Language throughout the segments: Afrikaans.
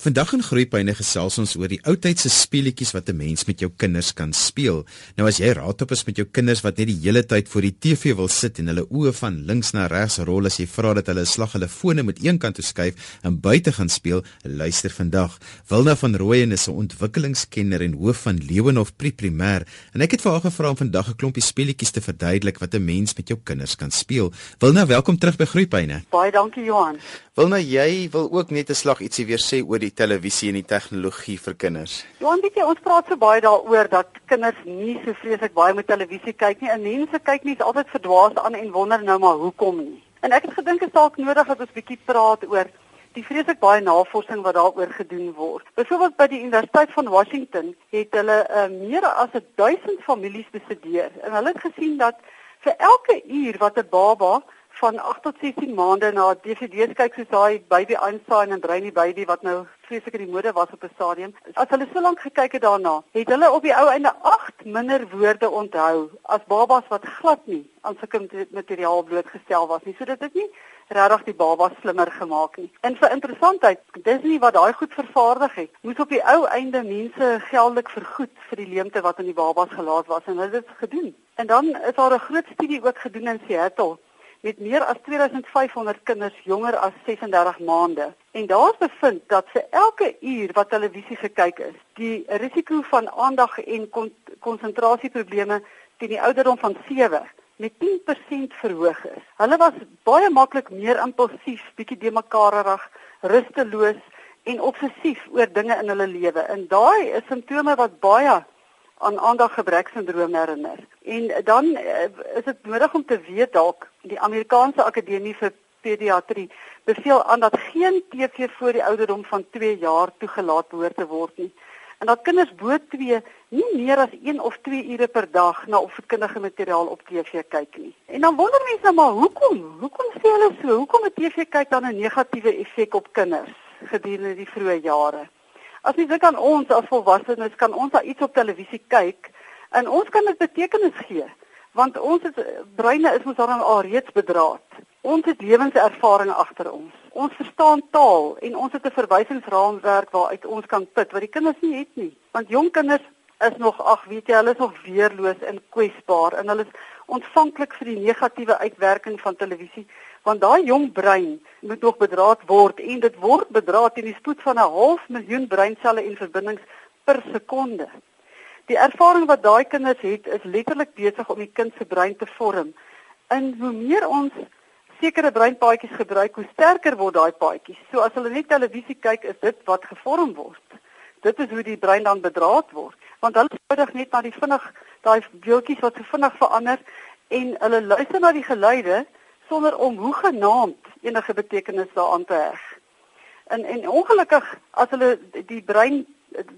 Vandag in Groepyne gesels ons oor die oudtydse speletjies wat 'n mens met jou kinders kan speel. Nou as jy raadop is met jou kinders wat net die hele tyd voor die TV wil sit en hulle oë van links na regs rol as jy vra dat hulle 'n slag hulle fone met een kant toe skuif en buite gaan speel, luister vandag. Wilna van Rooyen is 'n ontwikkelingskenner en hoof van Lewenhof Preprimêr en ek het vir haar gevra om vandag 'n klompie speletjies te verduidelik wat 'n mens met jou kinders kan speel. Wilna, welkom terug by Groepyne. Baie dankie Johan. Wilna, jy wil ook net 'n slag ietsie weer sê oor die die televisie en die tegnologie vir kinders? Johan, weet jy, ons praat so baie daaroor dat kinders nie so vreeslik baie met televisie kyk nie. En mense kyk nie altyd verdwaas aan en wonder nou maar hoekom nie. En ek het gedink dit is dalk nodig dat ons bietjie praat oor die vreeslik baie navorsing wat daaroor gedoen word. Byvoorbeeld by die Universiteit van Washington het hulle uh, meer as 1000 families bestudeer en hulle het gesien dat vir elke uur wat 'n baba van 8 tot 16 maande na DVD's kyk soos daai baby Einstein en Brainy baby wat nou vreeslik in die mode was op 'n stadium. As hulle so lank gekyk het daarna, het hulle op die ou einde 8 minder woorde onthou as babas wat glad nie aan sulke materiaal blootgestel was nie. So dit het nie regtig die baba slimmer gemaak nie. En vir interessantheid, Disney wat daai goed vervaardig het, moes op die ou einde mense geldelik vergoed vir die leemte wat in die babas gelaat was en hulle het dit gedoen. En dan is daar 'n groot studie ook gedoen in Seattle met meer as 2500 kinders jonger as 36 maande. En daar is bevind dat vir elke uur wat televisie gekyk is, die risiko van aandag en konsentrasieprobleme teen die ouderdom van 7 met 10% verhoog is. Hulle was baie maklik meer impulsief, bietjie demekarerig, rusteloos en obsessief oor dinge in hulle lewe. En daai is simptome wat baie aan aandaggebrek-sindroom herinner. En dan uh, is dit nodig om te weet dalk die Amerikaanse Akademie vir Pediatrie beveel aan dat geen TV voor die ouderdom van 2 jaar toegelaat behoort te word nie. En dat kinders bo 2 nie meer as 1 of 2 ure per dag na opvoedkundige materiaal op TV kyk nie. En dan wonder mense nou maar hoekom? Hoekom sê hulle so? Hoekom het TV kyk dan 'n negatiewe effek op kinders gedurende die vroeë jare? As jy dink aan ons as volwassenes, kan ons al iets op televisie kyk en ons kan dit betekenis gee, want ons het breine is ons dan al reeds bedraad. Ons het lewenservaring agter ons. Ons verstaan taal en ons het 'n verwysingsraamwerk waaruit ons kan put wat die kinders nie het nie. Want jong kinders is nog ag weet jy hulle is nog weerloos en kwesbaar en hulle is ontvanklik vir die negatiewe uitwerking van televisie want daai jong brein moet nog bedraad word en dit word bedraad teen die spoed van 'n half miljoen breinselle en verbindings per sekonde. Die ervaring wat daai kinders het is letterlik besig om die kind se brein te vorm. En hoe meer ons sekere breinpaadjies gebruik, hoe sterker word daai paadjies. So as hulle net televisie kyk, is dit wat gevorm word. Dit is hoe die brein dan bedraad word, want hulle spoedig net na die vinnig daai deeltjies wat so vinnig verander en hulle luister na die geluide sonder om hoegenaamd enige betekenis daaraan te heg. En en ongelukkig as hulle die brein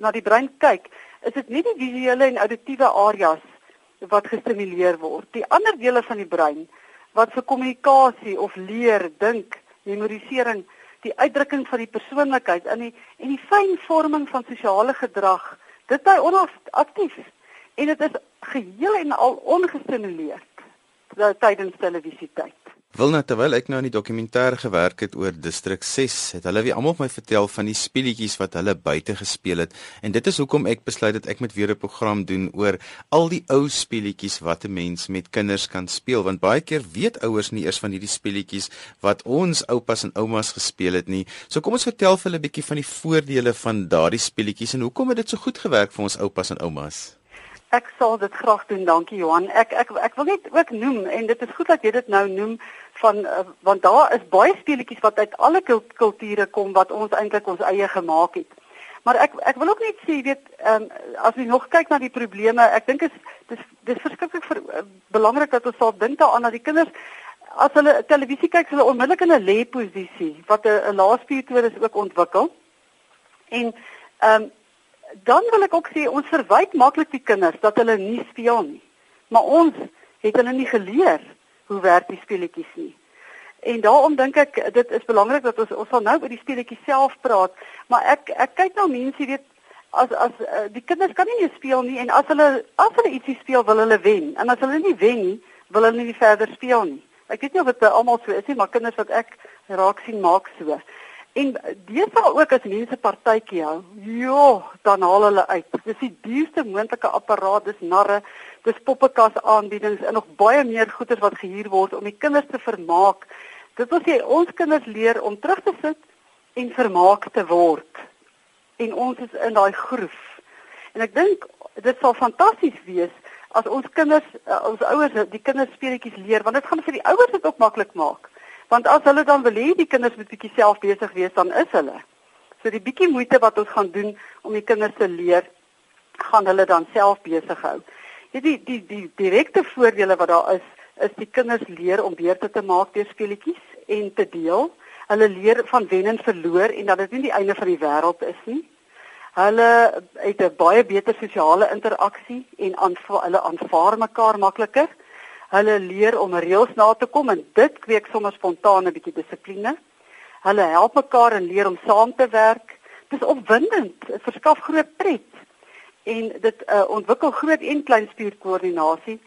na die brein kyk, is dit nie die visuele en auditiewe areas wat gestimuleer word. Die ander dele van die brein wat vir kommunikasie of leer, dink, memorisering, die uitdrukking van die persoonlikheid en die en die fynvorming van sosiale gedrag, dit bly onaktief en dit is geheel en al ongestimuleer tydens televisietyd. Wilna terwyl ek nou aan die dokumentêr gewerk het oor distrik 6, het hulle weer almal my vertel van die speletjies wat hulle buite gespeel het en dit is hoekom ek besluit het ek moet weer 'n program doen oor al die ou speletjies wat 'n mens met kinders kan speel want baie keer weet ouers nie eers van hierdie speletjies wat ons oupas en oumas gespeel het nie. So kom ons vertel vir hulle 'n bietjie van die voordele van daardie speletjies en hoekom het dit so goed gewerk vir ons oupas en oumas? Ek sal dit graag doen, dankie Johan. Ek ek ek wil net ook noem en dit is goed dat jy dit nou noem van uh, want daar is baie speletjies wat uit alle kulture kom wat ons eintlik ons eie gemaak het. Maar ek ek wil ook net sê, weet, um, as jy nog kyk na die probleme, ek dink is dis dis verskriklik vir uh, belangrik dat ons sal dink daaraan dat die kinders as hulle televisie kyk, hulle onmiddellik in 'n lê posisie wat 'n laaspiertode is ook ontwikkel. En ehm um, dan wil ek ook sê ons verwyd maklik die kinders dat hulle nie speel nie. Maar ons het hulle nie geleer hoe werk die speletjies nie. En daarom dink ek dit is belangrik dat ons ons sal nou oor die speletjies self praat, maar ek ek kyk nou mense weet as as uh, die kinders kan nie meer speel nie en as hulle as hulle ietsie speel wil hulle wen en as hulle nie wen nie wil hulle nie verder speel nie. Ek weet nie of dit almal so is nie, maar kinders wat ek raak sien maak so. En dis al ook as mense partytjie hou. Jo, dan haal hulle uit. Dis die duurste moontlike apparaat, dis narre, dis poppekas aanbiedings en nog baie meer goeder wat gehuur word om die kinders te vermaak. Dit wil sê ons kinders leer om terug te sit en vermaak te word. En ons is in daai groef. En ek dink dit sal fantasties wees as ons kinders uh, ons ouers die kinders speletjies leer want dit gaan vir die ouers dit ook maklik maak. Want as hulle dan wil hê die kinders moet bietjie self besig wees dan is hulle. So die bietjie moeite wat ons gaan doen om die kinders te leer gaan hulle dan self besig hou. Jy die die die direkte voordele wat daar is is die kinders leer om beurte te maak deur speletjies en te deel. Hulle leer van wen en verloor en dat dit nie die einde van die wêreld is nie. Hulle het 'n baie beter sosiale interaksie en aanvaar hulle aanvaar mekaar makliker. Hulle leer om reëls na te kom en dit kweek sommer spontane bietjie dissipline. Hulle help mekaar en leer om saam te werk. Dis opwindend, dit verskaf groot pret. En dit uh, ontwikkel groot en klein spierkoördinasie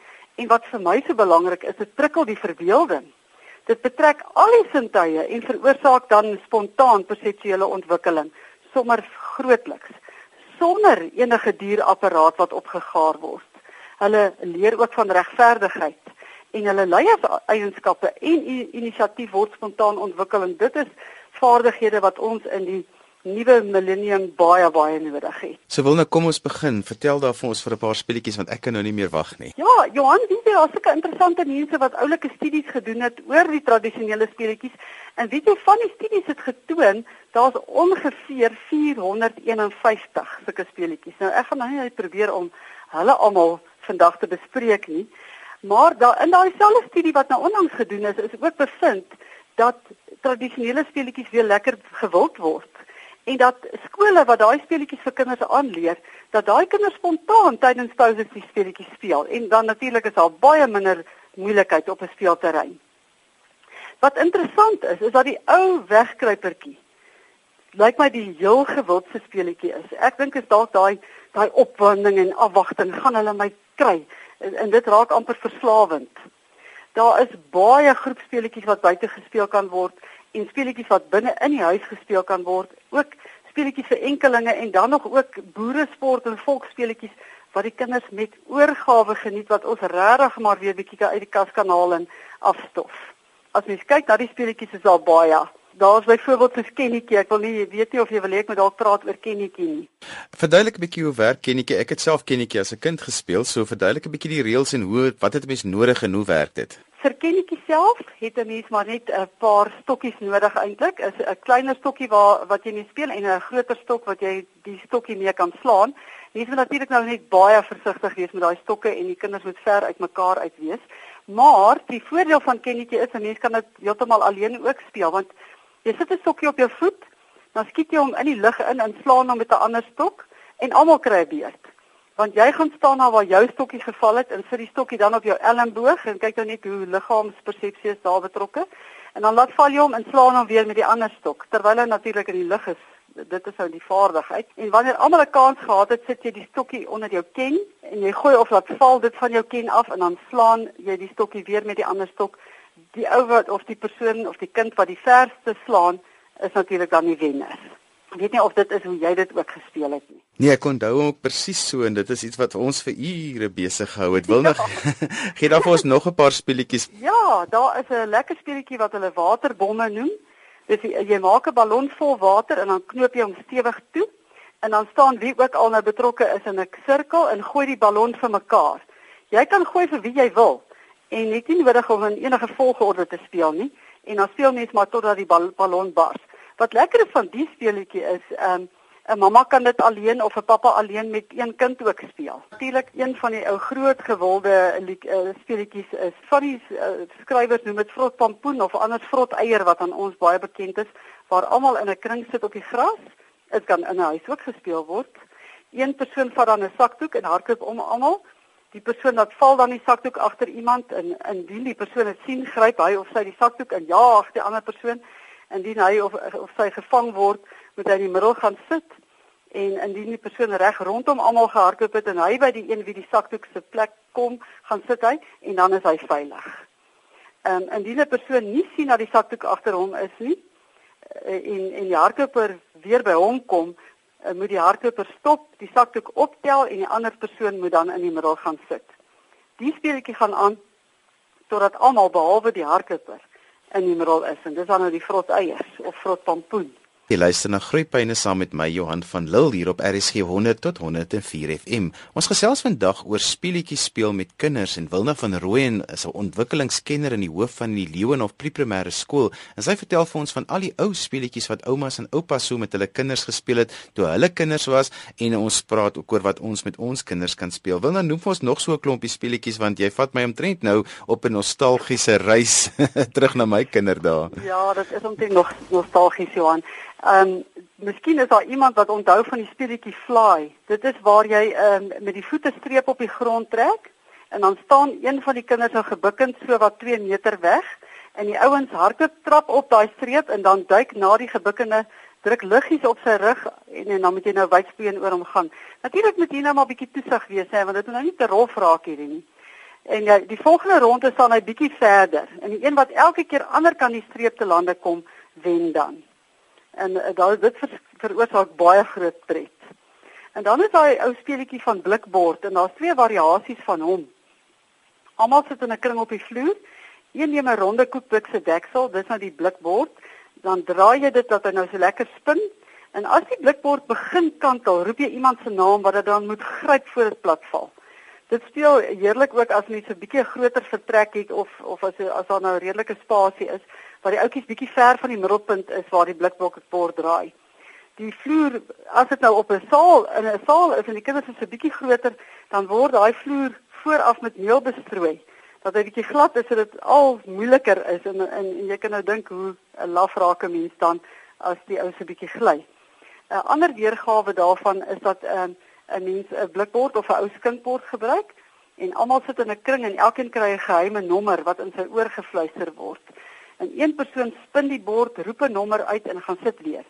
en wat vir my so belangrik is, dit prikkel die verbeelding. Dit betrek al die sintuie en veroorsaak dan spontaan perseptuele ontwikkeling sommer grootliks sonder enige dierapparaat wat opgegaar word. Hulle leer ook van regverdigheid en hulle leierseienskappe en inisiatief word spontaan ontwikkel en dit is vaardighede wat ons in die nuwe millennium baie baie nodig het. So wil nou kom ons begin. Vertel daar vir ons vir 'n paar speletjies want ek kan nou nie meer wag nie. Ja, Johan, wie is daar sulke interessante mense wat oulike studies gedoen het oor die tradisionele speletjies en weet jy van die studies het getoon daar's ongeveer 451 sulke speletjies. Nou ek gaan nou net probeer om hulle almal vandag te bespreek nie. Maar daar in daai selfde studie wat nou onlangs gedoen is, is ook bevind dat tradisionele speletjies weer lekker gewild word en dat skole wat daai speletjies vir kinders aanleer, dat daai kinders spontaan tydens pauses die speletjies speel en dan natuurlik is daar baie minder moeilikheid op 'n speelterrein. Wat interessant is, is dat die ou wegkruipertjie lyk my die heel gewildste speletjie is. Ek dink is dalk daai daai opwinding en afwagting gaan hulle my kry en, en dit raak amper verslawend. Daar is baie groepspeletjies wat buite gespeel kan word en speletjies wat binne in die huis gespeel kan word, ook speletjies vir enkelinge en dan nog ook boeresport en volksspeletjies wat die kinders met oorgawe geniet wat ons regtig maar weer bietjie uit die kas kan haal en afstof. As mens kyk na die speletjies is daar baie. Daar's byvoorbeeld 'n kennetjie. Ek wil nie weet nie of jy wil hê ek moet dalk praat oor kennetjie nie. Verduidelik 'n bietjie hoe werk kennetjie. Ek het self kennetjie as 'n kind gespeel, so verduidelik 'n bietjie die reëls en hoe wat het 'n mens nodig en hoe werk dit? vir kennetjie self het 'n mens maar net 'n paar stokkies nodig eintlik. Is 'n kleiner stokkie waar wat jy mee speel en 'n groter stok wat jy die stokkie mee kan slaan. Mens moet natuurlik nou net baie versigtig wees met daai stokke en die kinders moet ver uit mekaar uit wees. Maar die voordeel van kennetjie is 'n mens kan dit heeltemal alleen ook speel want jy sit 'n stokkie op jou voet, dan skiet jy hom in die lug in en slaan hom met 'n ander stok en almal kry 'n beurt. Want jy gaan staan na waar jou stokkie geval het en sit die stokkie dan op jou elmboog en kyk dan net hoe liggaamspersepsie is daar betrokke. En dan laat val jy hom en slaan hom weer met die ander stok terwyl hy natuurlik in die lug is. Dit is nou die vaardigheid. En wanneer almal 'n kans gehad het sit jy die stokkie onder jou ken en jy gooi of laat val dit van jou ken af en dan slaan jy die stokkie weer met die ander stok die ou wat of die persoon of die kind wat die verste slaan is natuurlik dan die wenner Ek weet nie of dit is hoe jy dit ook gespeel het nie. Nee, ek onthou hom ook presies so en dit is iets wat ons vir ure besig gehou het. Wil ja. nog gee daar vir ons nog 'n paar speletjies? Ja, daar is 'n lekker speletjie wat hulle waterbomme noem. Dis jy maak 'n ballon vol water en dan knoop jy hom stewig toe en dan staan wie ook al nou betrokke is in 'n sirkel en gooi die ballon vir mekaar. Jy kan gooi vir wie jy wil en net nie nodig om in enige volgorde te speel nie en dan speel mens maar totdat die ballon bars. Wat lekker van die speletjie is, ehm um, 'n mamma kan dit alleen of 'n pappa alleen met een kind ook speel. Natuurlik een van die ou groot gewilde uh, speletjies is van die uh, skrywers noem dit vrot pampoen of anders vrot eier wat aan ons baie bekend is, waar almal in 'n kring sit op die gras. Dit kan in 'n huis ook gespeel word. Een persoon vat dan 'n sakdoek en hardloop om almal. Die persoon wat val dan die sakdoek agter iemand en indien die persoon dit sien, gryp hy of sy die sakdoek en jaag die ander persoon indien hy of of sy gevang word, moet hy in die middel gaan sit en indien die persoon reg rondom almal gehardloop het en hy by die een wie die sakdoek se plek kom, gaan sit hy en dan is hy veilig. Ehm um, indien 'n persoon nie sien dat die sakdoek agter hom is nie, en en die hardloper weer by hom kom, uh, moet die hardloper stop, die sakdoek optel en die ander persoon moet dan in die middel gaan sit. Die speletjie gaan aan totdat almal behalwe die hardloper in die middel is en dis dan nou die vrot eiers of vrot pampoen. Jy luister na Groepyne saam met my Johan van Lille hier op RSG 100 tot 104 FM. Ons gesels vandag oor speletjies speel met kinders en Wilna van Rooyen is 'n ontwikkelingskenner in die hoof van die Leeuwenhof Pre-primêre skool. En sy vertel vir ons van al die ou speletjies wat oumas en oupas so met hulle kinders gespeel het toe hulle kinders was en ons praat ook oor wat ons met ons kinders kan speel. Wilna noem vir ons nog so 'n klompie speletjies want jy vat my omtrent nou op 'n nostalgiese reis terug na my kinderdae. Ja, dit is omtrent nog nostalgies Johan. Ehm um, miskien is daar iemand wat onthou van die speletjie Fly. Dit is waar jy ehm um, met die voete streep op die grond trek en dan staan een van die kinders nou gebukkend so wat 2 meter weg en die ouens hardloop trap op daai streep en dan duik na die gebukkende druk liggies op sy rug en, en dan moet jy nou wydspeen oor hom gaan. Natuurlik moet jy nou maar bietjie toesig wees hè want dit moet nou nie te rof raak hierdie nie. En ja, die volgende ronde staan hy bietjie verder en die een wat elke keer ander kan die streep te lande kom wen dan en uh, daar dit ver, veroorsaak baie groot pret. En dan is daai ou speletjie van blikbord en daar's twee variasies van hom. Almal sit in 'n kring op die vloer. Een neem 'n ronde koekblik se deksel, dis nou die blikbord. Dan draai jy dit dat hy nou so lekker spin. En as die blikbord begin kantel, roep jy iemand se naam wat dit dan moet gryp voor dit platval. Dit speel heerlik ook as mens 'n bietjie groter vertrek het of of as as daar nou redelike spasie is waar die ouetjies bietjie ver van die middelpunt is waar die blikblok het bord draai. Die vloer as dit nou op 'n saal in 'n saal is en die kinders is 'n bietjie groter, dan word daai vloer vooraf met meel bestrooi. Dat hy bietjie glad is, sodat al moeiliker is en, en en jy kan nou dink hoe 'n lafrake mens dan as die ou se bietjie gly. 'n Ander weergawe daarvan is dat 'n um, 'n mens 'n blikbord of 'n ou skinkbord gebruik en almal sit in 'n kring en elkeen kry 'n geheime nommer wat in sy oor gefluister word en een persoon spin die bord, roep 'n nommer uit en gaan sit weer.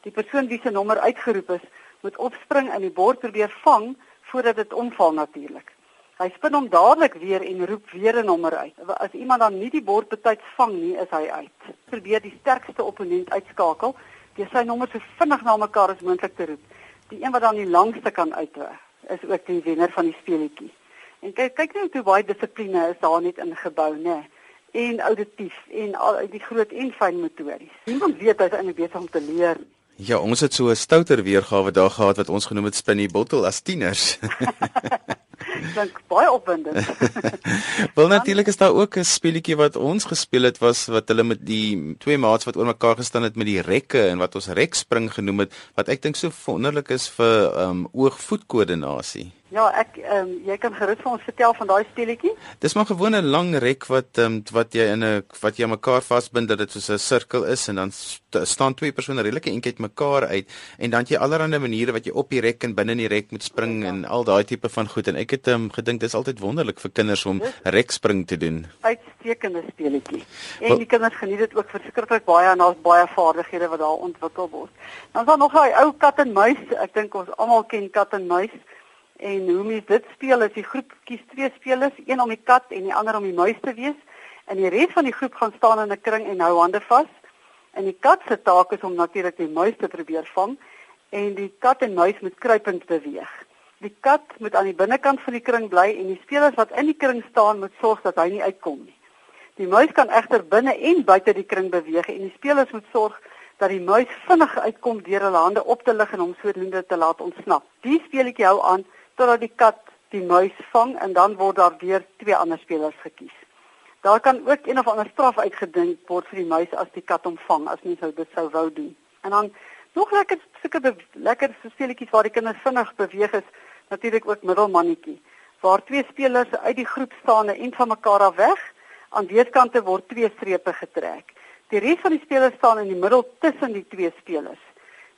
Die persoon wie se nommer uitgeroep is, moet opspring en die bord probeer vang voordat dit omval natuurlik. Hy spin hom dadelik weer en roep weer 'n nommer uit. As iemand dan nie die bord betyds vang nie, is hy uit. Probeer die sterkste opponent uitskakel deur sy nommer so vinnig na mekaar as moontlik te roep. Die een wat dan die langste kan uitweg, is ook die wenner van die speletjie. En kyk kyk net hoe baie dissipline is daar net ingebou, né? Nee en auditief en al die groot en fyn motories. Niemand weet hy is eintlik besig om te leer. Ja, ons het so 'n stouter weergawe daar gehad wat ons genoem het Spinny Bottle as tieners. Dink baie opwindend. Wel natuurlik is daar ook 'n speletjie wat ons gespeel het was wat hulle met die twee maats wat oor mekaar gestaan het met die rekke en wat ons rekspring genoem het wat ek dink so wonderlik is vir um oog-voetkoördinasie. Ja, ek ehm um, jy kan gerus vir ons vertel van daai speletjie. Dis maar gewoon 'n lang rek wat ehm um, wat jy in 'n wat jy mekaar vasbind dat dit soos 'n sirkel is en dan st staan twee persone redelike uit mekaar uit en dan jy allerlei maniere wat jy op die rek en binne in die rek moet spring ja. en al daai tipe van goed en ek het ehm um, gedink dis altyd wonderlik vir kinders om rek spring te doen. Uitstekende speletjie. En well, die kinders geniet dit ook verskriklik baie en daar's baie vaardighede wat daar ontwikkel word. Dan is daar nog daai ou kat en muis. Ek dink ons almal ken kat en muis. En hoe mens dit speel is die groep kies twee spelers, een om die kat en die ander om die muis te wees. En die res van die groep gaan staan in 'n kring en hou hande vas. En die kat se taak is om natuurlik die muis te probeer vang en die kat en muis moet kruipend beweeg. Die kat moet aan die binnekant van die kring bly en die spelers wat in die kring staan moet sorg dat hy nie uitkom nie. Die muis kan egter binne en buite die kring beweeg en die spelers moet sorg dat die muis vinnig uitkom deur hulle hande op te lig en hom sodoende te laat ontsnap. Die speletjie hou aan totdat die kat die muis vang en dan word daar weer twee ander spelers gekies. Daar kan ook een of ander straf uitgedink word vir die muis as die kat hom vang as mens sou dit sou wou doen. En dan nog lekker sulke lekker speletjies waar die kinders vinnig beweeg is, natuurlik ook middelmannetjie, waar twee spelers uit die groep staan en van mekaar af weg, aan weerskante word twee strepe getrek. Die res van die spelers staan in die middel tussen die twee spelers.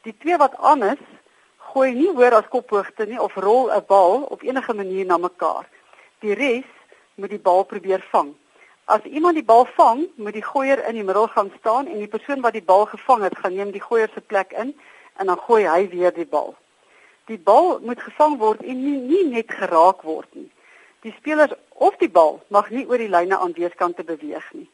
Die twee wat aan is, gooi nie hoër as kophoogte nie of rol 'n bal op enige manier na mekaar. Die res moet die bal probeer vang. As iemand die bal vang, moet die gooier in die middel gaan staan en die persoon wat die bal gevang het, gaan neem die gooier se plek in en dan gooi hy weer die bal. Die bal moet gevang word en nie, nie net geraak word nie. Die spelers of die bal mag nie oor die lyne aan weerskante beweeg nie.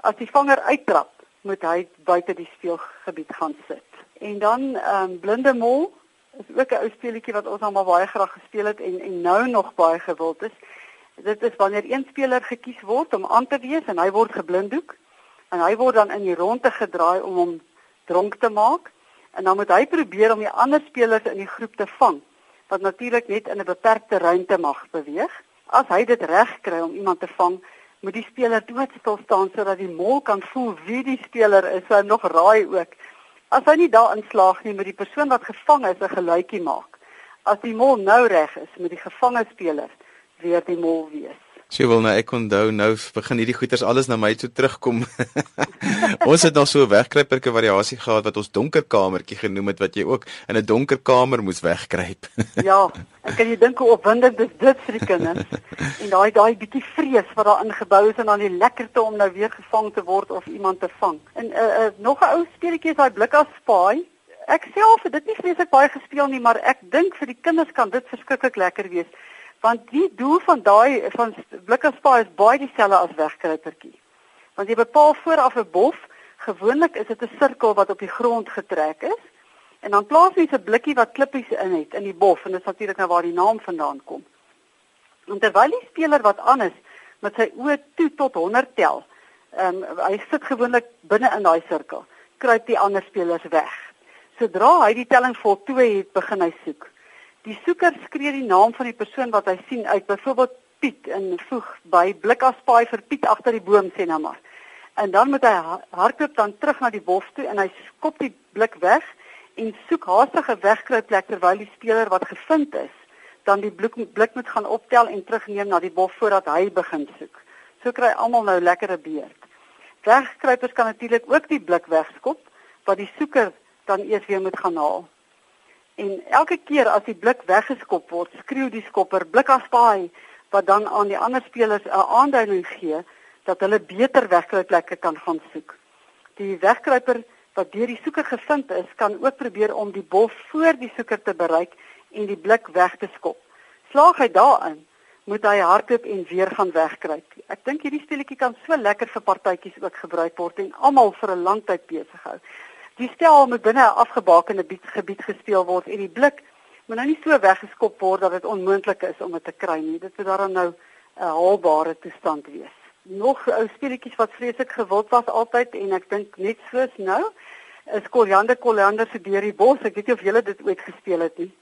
As die vanger uittrap, moet hy buite die speelgebied gaan sit. En dan ehm um, blinde mol is ook 'n ou speletjie wat ons almal baie graag gespeel het en en nou nog baie gewild is. Dit is wanneer een speler gekies word om aan te wees en hy word geblinddoek en hy word dan in die ronde gedraai om hom dronk te maak en dan moet hy probeer om die ander spelers in die groep te vang wat natuurlik net in 'n beperkte ruimte mag beweeg. As hy dit reg kry om iemand te vang, moet die speler doodstil staan sodat die mol kan voel wie die speler is en nog raai ook. As hy nie daarin slaag nie, moet die persoon wat gevang is 'n geluidjie maak. As die mol nou reg is, moet die gevange speler weer die mol wees. Sy wil nou ek onthou nou begin hierdie goeters alles na my toe terugkom. ons het nog so 'n wegkruiperke variasie gehad wat ons donker kamertjie genoem het wat jy ook in 'n donker kamer moes wegkruip. ja, ek kan jy dink hoe opwindend is dit vir die kinders. En daai daai bietjie vrees wat daar ingebou is en dan die lekkerte om nou weer gevang te word of iemand te vang. En uh, uh, nog 'n ou speletjie is daai blik as spaai. Ek self het dit nie vreeslik baie gespeel nie, maar ek dink vir die kinders kan dit verskriklik lekker wees want die doel van daai van blikkenspaai is baie dieselfde as wegkruipertjie. Want jy bepaal vooraf 'n bof, gewoonlik is dit 'n sirkel wat op die grond getrek is en dan plaas jy 'n blikkie wat klippies in het in die bof en dit is natuurlik nou waar die naam vandaan kom. En terwyl die speler wat aan is met sy oë toe tot 100 tel, ehm um, hy sit gewoonlik binne in daai sirkel, kruip die ander spelers weg. Sodra hy die telling voltooi het, begin hy soek. Die soeker skree die naam van die persoon wat hy sien uit, byvoorbeeld Piet en voeg by blikaspaai vir Piet agter die boom sê nou maar. En dan moet hy hardloop dan terug na die bof toe en hy skop die blik weg en soek haastige wegkruipplek terwyl die speler wat gevind is, dan die blik blik moet gaan optel en terugneem na die bof voordat hy begin soek. So kry almal nou lekkere beurt. Wegkruipers kan natuurlik ook die blik wegskop wat die soeker dan eers weer moet gaan haal. En elke keer as die blik weggeskop word, skreeu die skopper blikaspaai wat dan aan die ander spelers 'n aanduiding gee dat hulle beter wegkruipplekke kan gaan soek. Die wegkruiper wat deur die soeker gevind is, kan ook probeer om die bof voor die soeker te bereik en die blik weg te skop. Slaag hy daarin, moet hy hardloop en weer gaan wegkruip. Ek dink hierdie speletjie kan so lekker vir partytjies ook gebruik word en almal vir 'n lang tyd besig hou. Die stel moet binne 'n afgebakende gebied gespeel word en die blik moet nou nie so weggeskop word dat dit onmoontlik is om dit te kry nie. Dit moet daarom nou 'n haalbare toestand wees. Nog ou speletjies wat vreeslik gewild was altyd en ek dink net soos nou is Koliander Koliander se deur die bos. Ek weet nie of julle dit ooit gespeel het nie.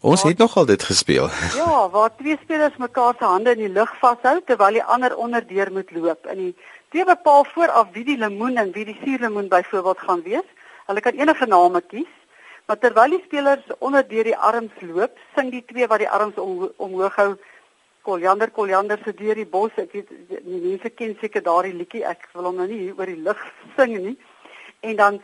Ons waar, het nogal dit gespeel. Ja, waar twee spelers mekaar se hande in die lug vashou terwyl die ander onderdeur moet loop. In die Twee bepaal vooraf wie die lemoen en wie die suurlemoen byvoorbeeld gaan wees. Hulle kan enige name kies, maar terwyl die spelers onder deur die arms loop, sing die twee wat die arms om, omhoog hou Koljander Koljander se deur die bos. Ek weet die mense ken seker daardie liedjie. Ek wil hom nou nie oor die lug sing nie. En dan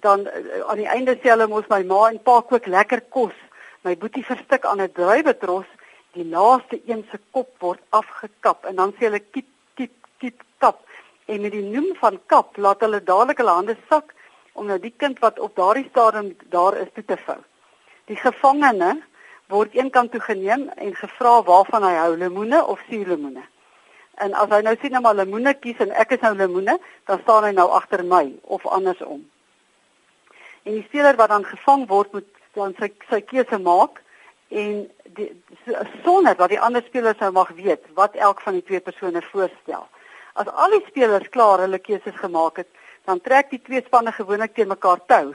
dan eh, aan die einde sê hulle mos my ma en pa kook lekker kos. My boetie verstik aan 'n druiwetros. Die laaste een se kop word afgekap en dan sê hulle kiep kiep kiep kap en met die noem van kap laat hulle dadelik hulle hande sak om nou die kind wat op daardie stadium daar is toe te vou. Die gevangene word eenkant toe geneem en gevra waarvan hy hou, lemoene of suurlemoene. En as hy nou sien nou maar lemoene kies en ek is nou lemoene, dan staan hy nou agter my of andersom. En die speler wat dan gevang word moet dan sy sy keuse maak en die sonder dat die ander spelers nou mag weet wat elk van die twee persone voorstel. As al die spelers klaar hulle keuses gemaak het, dan trek die twee spanne gewoonlik teen mekaar tou.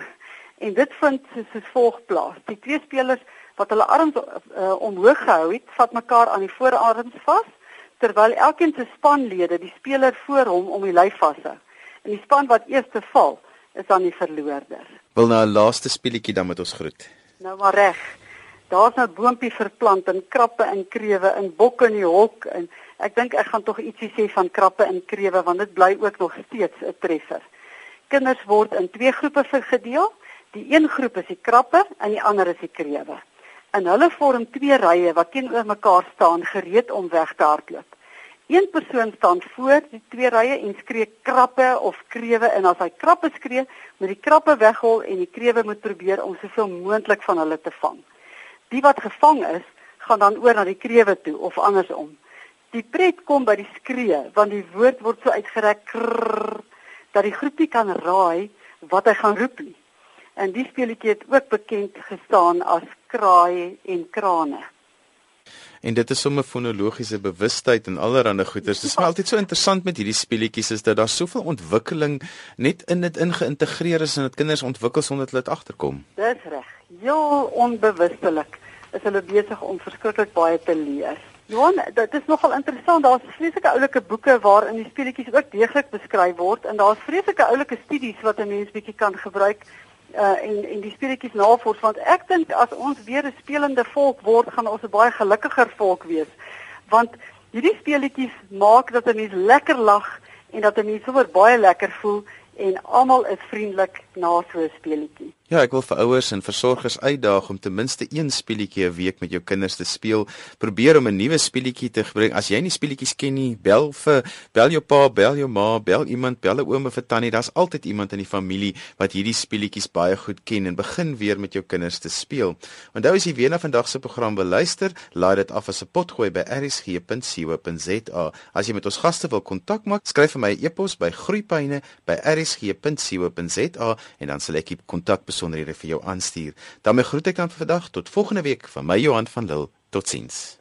En dit vind soos, soos volg plaas. Die twee spelers wat hulle arms uh, omhoog gehou het, vat mekaar aan die voorarms vas terwyl elkeen se spanlede die speler voor hom om die lyf vashou. En die span wat eers te val, is dan die verloorder. Wil nou 'n laaste speletjie dan met ons groet. Nou maar reg. Daar's nou boontjie verplant en krappe en krewe en bokke in die hok en Ek dink ek gaan tog ietsie sê van krappe en krewe want dit bly ook nog steeds 'n treffer. Kinders word in twee groepe verdeel. Die een groep is die krappe en die ander is die krewe. En hulle vorm twee rye wat teenoor mekaar staan gereed om weg te hardloop. Een persoon staan voor die twee rye en skree krappe of krewe en as hy krappe skree, moet die krappe weghol en die krewe moet probeer om soveel moontlik van hulle te vang. Die wat gevang is, gaan dan oor na die krewe toe of andersom. Die pret kom by die skree want die woord word so uitgerek. Krrr, dat die groepie kan raai wat hy gaan roep nie. En die speletjie het ook bekend gestaan as kraai en krane en dit is sommer fonologiese bewustheid en allerlei goeters. Dit is altyd so interessant met hierdie speletjies is dat daar soveel ontwikkeling net in dit ingeïntegreer is en dit kinders ontwikkel sonder dat hulle dit agterkom. Dis reg. Heel onbewustelik is hulle besig om verskriklik baie te leer. Johan, dit is nogal interessant. Daar's vreeslike oulike boeke waarin die speletjies ook deeglik beskryf word en daar's vreeslike oulike studies wat 'n mens bietjie kan gebruik uh en en die speletjies navors want ek dink as ons weer 'n spelende volk word gaan ons 'n baie gelukkiger volk wees. Want hierdie speletjies maak dat 'n mens lekker lag en dat 'n mens sommer baie lekker voel en almal is vriendelik na so 'n speletjie Ja, ek wil vir ouers en versorgers uitdaag om ten minste een speletjie 'n week met jou kinders te speel. Probeer om 'n nuwe speletjie te bring. As jy nie speletjies ken nie, bel vir bel jou pa, bel jou ma, bel iemand, bel 'n oom of 'n tannie. Daar's altyd iemand in die familie wat hierdie speletjies baie goed ken en begin weer met jou kinders te speel. Onthou as jy weer na vandag se program wil luister, laai dit af as 'n potgooi by rsg.co.za. As jy met ons gaste wil kontak maak, skryf vir my 'n e e-pos by groeipyne@rsg.co.za en dan sal ek jou kontak besonderhede vir jou aanstuur. daarmee groet ek dan vir vandag tot volgende week van my Johan van Lille. Totsiens.